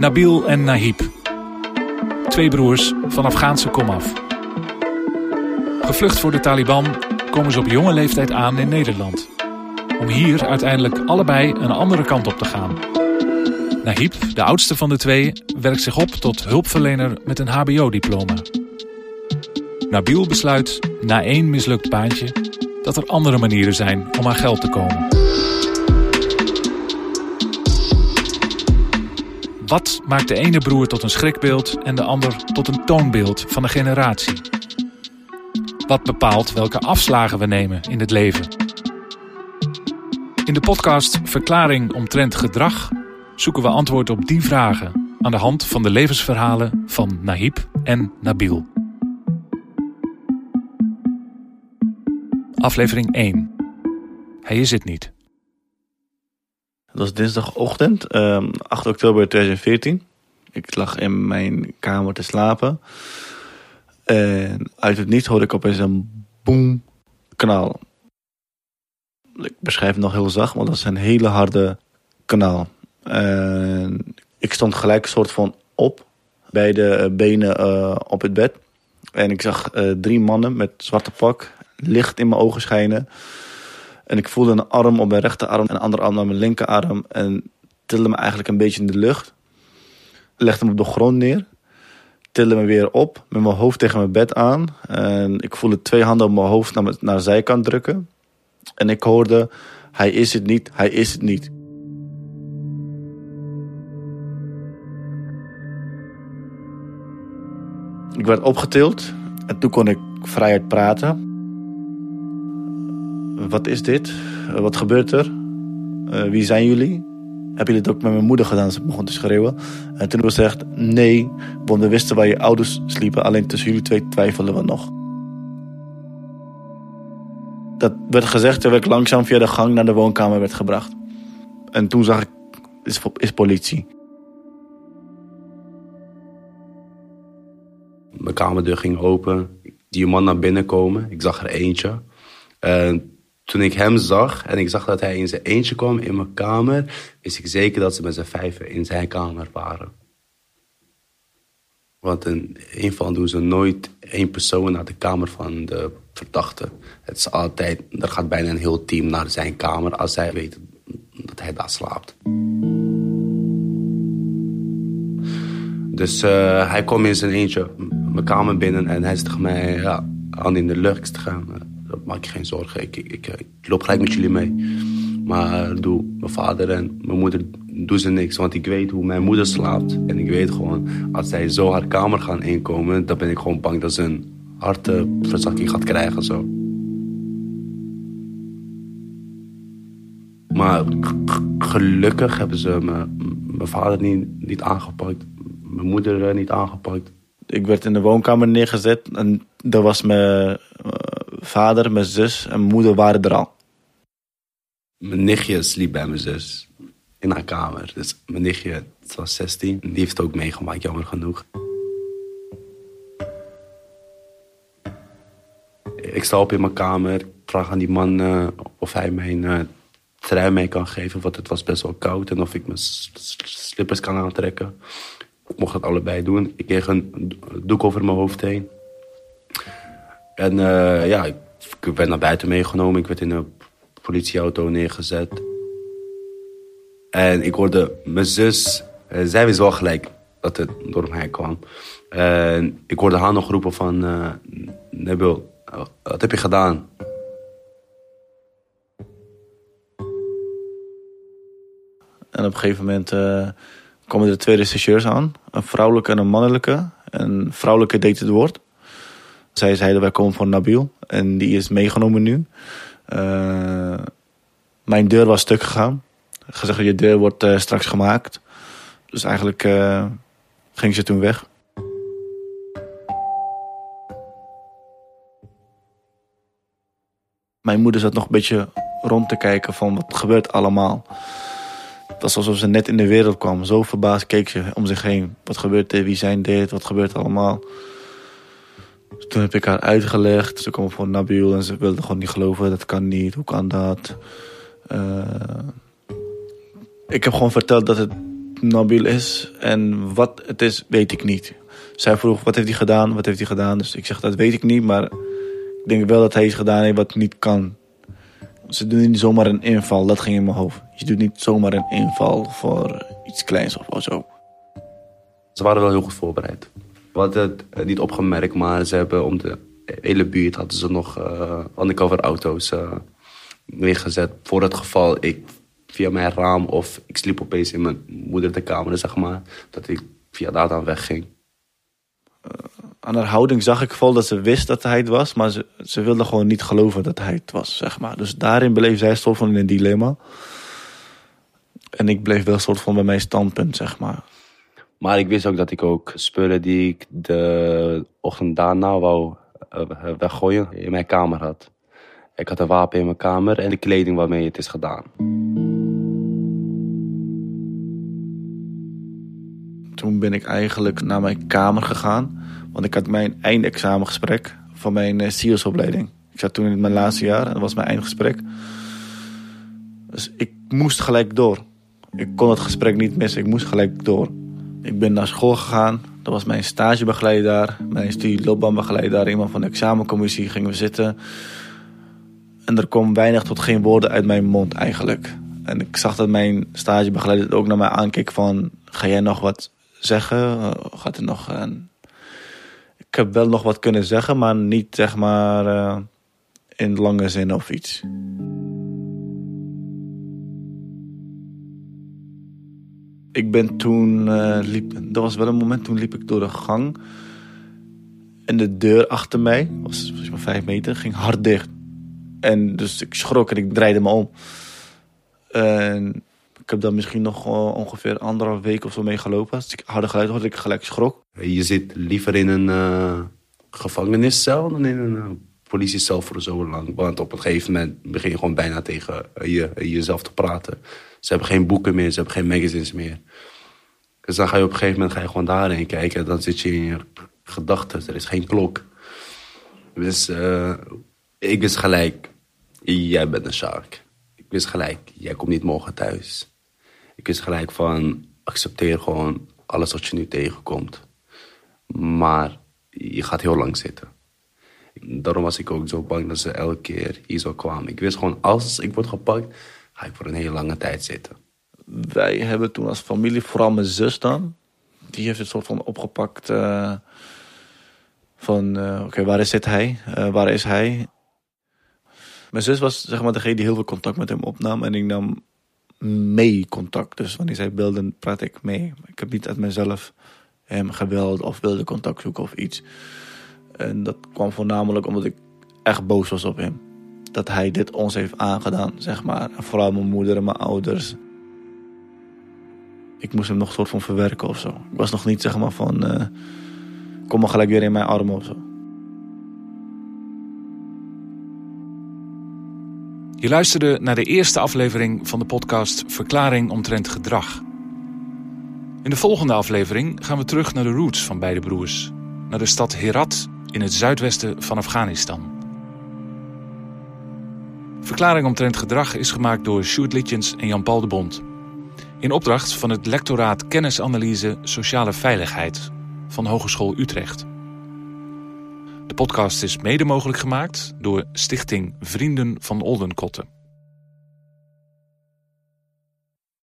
Nabil en Nahib. Twee broers van Afghaanse komaf. Gevlucht voor de Taliban komen ze op jonge leeftijd aan in Nederland. Om hier uiteindelijk allebei een andere kant op te gaan. Nahib, de oudste van de twee, werkt zich op tot hulpverlener met een HBO-diploma. Nabil besluit, na één mislukt baantje, dat er andere manieren zijn om aan geld te komen. Wat maakt de ene broer tot een schrikbeeld en de ander tot een toonbeeld van een generatie? Wat bepaalt welke afslagen we nemen in het leven? In de podcast Verklaring omtrent gedrag zoeken we antwoord op die vragen aan de hand van de levensverhalen van Nahib en Nabil. Aflevering 1. Hij is het niet. Het was dinsdagochtend, 8 ehm, oktober 2014. Ik lag in mijn kamer te slapen. En uit het niets hoorde ik opeens een boem knal. Ik beschrijf het nog heel zacht, want dat is een hele harde knal. En ik stond gelijk een soort van op, beide benen uh, op het bed. En ik zag uh, drie mannen met zwarte pak, licht in mijn ogen schijnen. En ik voelde een arm op mijn rechterarm en een andere arm op mijn linkerarm. En tilde me eigenlijk een beetje in de lucht. Legde me op de grond neer. Tilde me weer op met mijn hoofd tegen mijn bed aan. En ik voelde twee handen op mijn hoofd naar, naar de zijkant drukken. En ik hoorde, hij is het niet, hij is het niet. Ik werd opgetild en toen kon ik vrijheid praten. Wat is dit? Wat gebeurt er? Uh, wie zijn jullie? Heb je dit ook met mijn moeder gedaan? Ze begon te schreeuwen. En toen was ze nee, want we wisten waar je ouders sliepen. Alleen tussen jullie twee twijfelen we nog. Dat werd gezegd terwijl ik langzaam via de gang naar de woonkamer werd gebracht. En toen zag ik, is, is politie. Mijn kamerdeur ging open. Die man naar binnen komen. Ik zag er eentje. En toen ik hem zag en ik zag dat hij in zijn eentje kwam in mijn kamer, wist ik zeker dat ze met z'n vijven in zijn kamer waren. Want in een van doen ze nooit één persoon naar de kamer van de verdachte. Het is altijd, er gaat bijna een heel team naar zijn kamer als zij weten dat hij daar slaapt. Dus uh, hij kwam in zijn eentje mijn kamer binnen en hij zegt mij, ja, aan in de lucht gaan maak je geen zorgen. Ik, ik, ik, loop gelijk met jullie mee. Maar doe mijn vader en mijn moeder doen ze niks. Want ik weet hoe mijn moeder slaapt. En ik weet gewoon, als zij zo haar kamer gaan inkomen... dan ben ik gewoon bang dat ze een hartverzakking gaat krijgen. Zo. Maar gelukkig hebben ze mijn vader niet, niet aangepakt. Mijn moeder eh, niet aangepakt. Ik werd in de woonkamer neergezet en dat was mijn vader, mijn zus en moeder waren er al. Mijn nichtje sliep bij mijn zus in haar kamer. Dus mijn nichtje, het was 16, die heeft het ook meegemaakt, jammer genoeg. Ik sta op in mijn kamer, vraag aan die man uh, of hij mijn uh, trui mee kan geven, want het was best wel koud. En of ik mijn slippers kan aantrekken. Ik mocht dat allebei doen. Ik kreeg een doek over mijn hoofd heen. En uh, ja, ik, werd naar buiten meegenomen. Ik werd in een politieauto neergezet. En ik hoorde mijn zus, uh, zij wist wel gelijk dat het door mij kwam. En ik hoorde haar nog roepen van, uh, Nebil, wat heb je gedaan? En op een gegeven moment komen er twee rechercheurs aan. Een vrouwelijke en een mannelijke. En vrouwelijke deed het woord. Zij zeiden wij komen voor Nabil en die is meegenomen nu. Uh, mijn deur was stuk gegaan. Gezegd je deur wordt uh, straks gemaakt. Dus eigenlijk uh, ging ze toen weg. Mijn moeder zat nog een beetje rond te kijken van wat gebeurt allemaal. Het was alsof ze net in de wereld kwam. Zo verbaasd keek ze om zich heen. Wat gebeurt er? Wie zijn dit? Wat gebeurt allemaal? Toen heb ik haar uitgelegd. Ze kwam voor Nabil en ze wilde gewoon niet geloven. Dat kan niet. Hoe kan dat? Uh, ik heb gewoon verteld dat het Nabil is en wat het is, weet ik niet. Zij vroeg, wat heeft hij gedaan, wat heeft hij gedaan? Dus ik zeg, dat weet ik niet, maar ik denk wel dat hij iets gedaan heeft wat niet kan. Ze doen niet zomaar een inval, dat ging in mijn hoofd. Je doet niet zomaar een inval voor iets kleins of zo. Ze waren wel heel goed voorbereid. Hadden het niet opgemerkt, maar ze hebben om de hele buurt hadden ze nog uh, undercover auto's uh, neergezet. Voor het geval ik via mijn raam of ik sliep opeens in mijn moeder de kamer, zeg maar, dat ik via daar dan wegging. Uh, aan haar houding zag ik vol dat ze wist dat hij het was, maar ze, ze wilde gewoon niet geloven dat hij het was, zeg maar. Dus daarin bleef zij soort van in een dilemma. En ik bleef wel soort van bij mijn standpunt, zeg maar. Maar ik wist ook dat ik ook spullen die ik de ochtend daarna wou uh, weggooien in mijn kamer had. Ik had een wapen in mijn kamer en de kleding waarmee het is gedaan. Toen ben ik eigenlijk naar mijn kamer gegaan. Want ik had mijn eindexamengesprek van mijn uh, SIOS-opleiding. Ik zat toen in mijn laatste jaar en dat was mijn eindgesprek. Dus ik moest gelijk door. Ik kon het gesprek niet missen, ik moest gelijk door. Ik ben naar school gegaan. Dat was mijn stagebegeleider mijn studieloopbaanbegeleider. Iemand van de examencommissie gingen we zitten. En er kwam weinig tot geen woorden uit mijn mond eigenlijk. En ik zag dat mijn stagebegeleider ook naar mij aankeek van... Ga jij nog wat zeggen? Gaat er nog... een ik heb wel nog wat kunnen zeggen, maar niet zeg maar uh, in lange zin of iets. Ik ben toen, uh, liep, dat was wel een moment, toen liep ik door de gang. En de deur achter mij, was, maar vijf meter, ging hard dicht. En dus ik schrok en ik draaide me om. En ik heb dan misschien nog ongeveer anderhalf week of zo mee gelopen. Als ik harde geluid hoorde, ik gelijk schrok. Je zit liever in een uh, gevangeniscel dan in een uh, politiecel voor zo lang. Want op een gegeven moment begin je gewoon bijna tegen je, jezelf te praten. Ze hebben geen boeken meer, ze hebben geen magazines meer. Dus dan ga je op een gegeven moment ga je gewoon daarheen kijken. Dan zit je in je gedachten, er is geen klok. Dus uh, ik wist gelijk, jij bent een shark. Ik wist gelijk, jij komt niet morgen thuis. Ik wist gelijk van, accepteer gewoon alles wat je nu tegenkomt. Maar je gaat heel lang zitten. Daarom was ik ook zo bang dat ze elke keer hier zo kwamen. Ik wist gewoon, als ik word gepakt, ga ik voor een hele lange tijd zitten. Wij hebben toen als familie, vooral mijn zus dan, die heeft het soort van opgepakt uh, van, uh, oké, waar is hij? Uh, waar is hij? Mijn zus was zeg maar degene die heel veel contact met hem opnam en ik nam mee contact. Dus wanneer zij beelden, praat ik mee. Ik heb niet uit mezelf hem geweld of wilde contact zoeken of iets. En dat kwam voornamelijk omdat ik echt boos was op hem. Dat hij dit ons heeft aangedaan, zeg maar. Vooral mijn moeder en mijn ouders. Ik moest hem nog een soort van verwerken of zo. Ik was nog niet zeg maar van... Uh, kom maar gelijk weer in mijn armen of zo. Je luisterde naar de eerste aflevering van de podcast Verklaring omtrent gedrag. In de volgende aflevering gaan we terug naar de roots van beide broers. Naar de stad Herat in het zuidwesten van Afghanistan. Verklaring omtrent gedrag is gemaakt door Sjoerd Litjens en Jan-Paul de Bond. In opdracht van het lectoraat Kennisanalyse Sociale Veiligheid van Hogeschool Utrecht. De podcast is mede mogelijk gemaakt door Stichting Vrienden van Oldenkotten.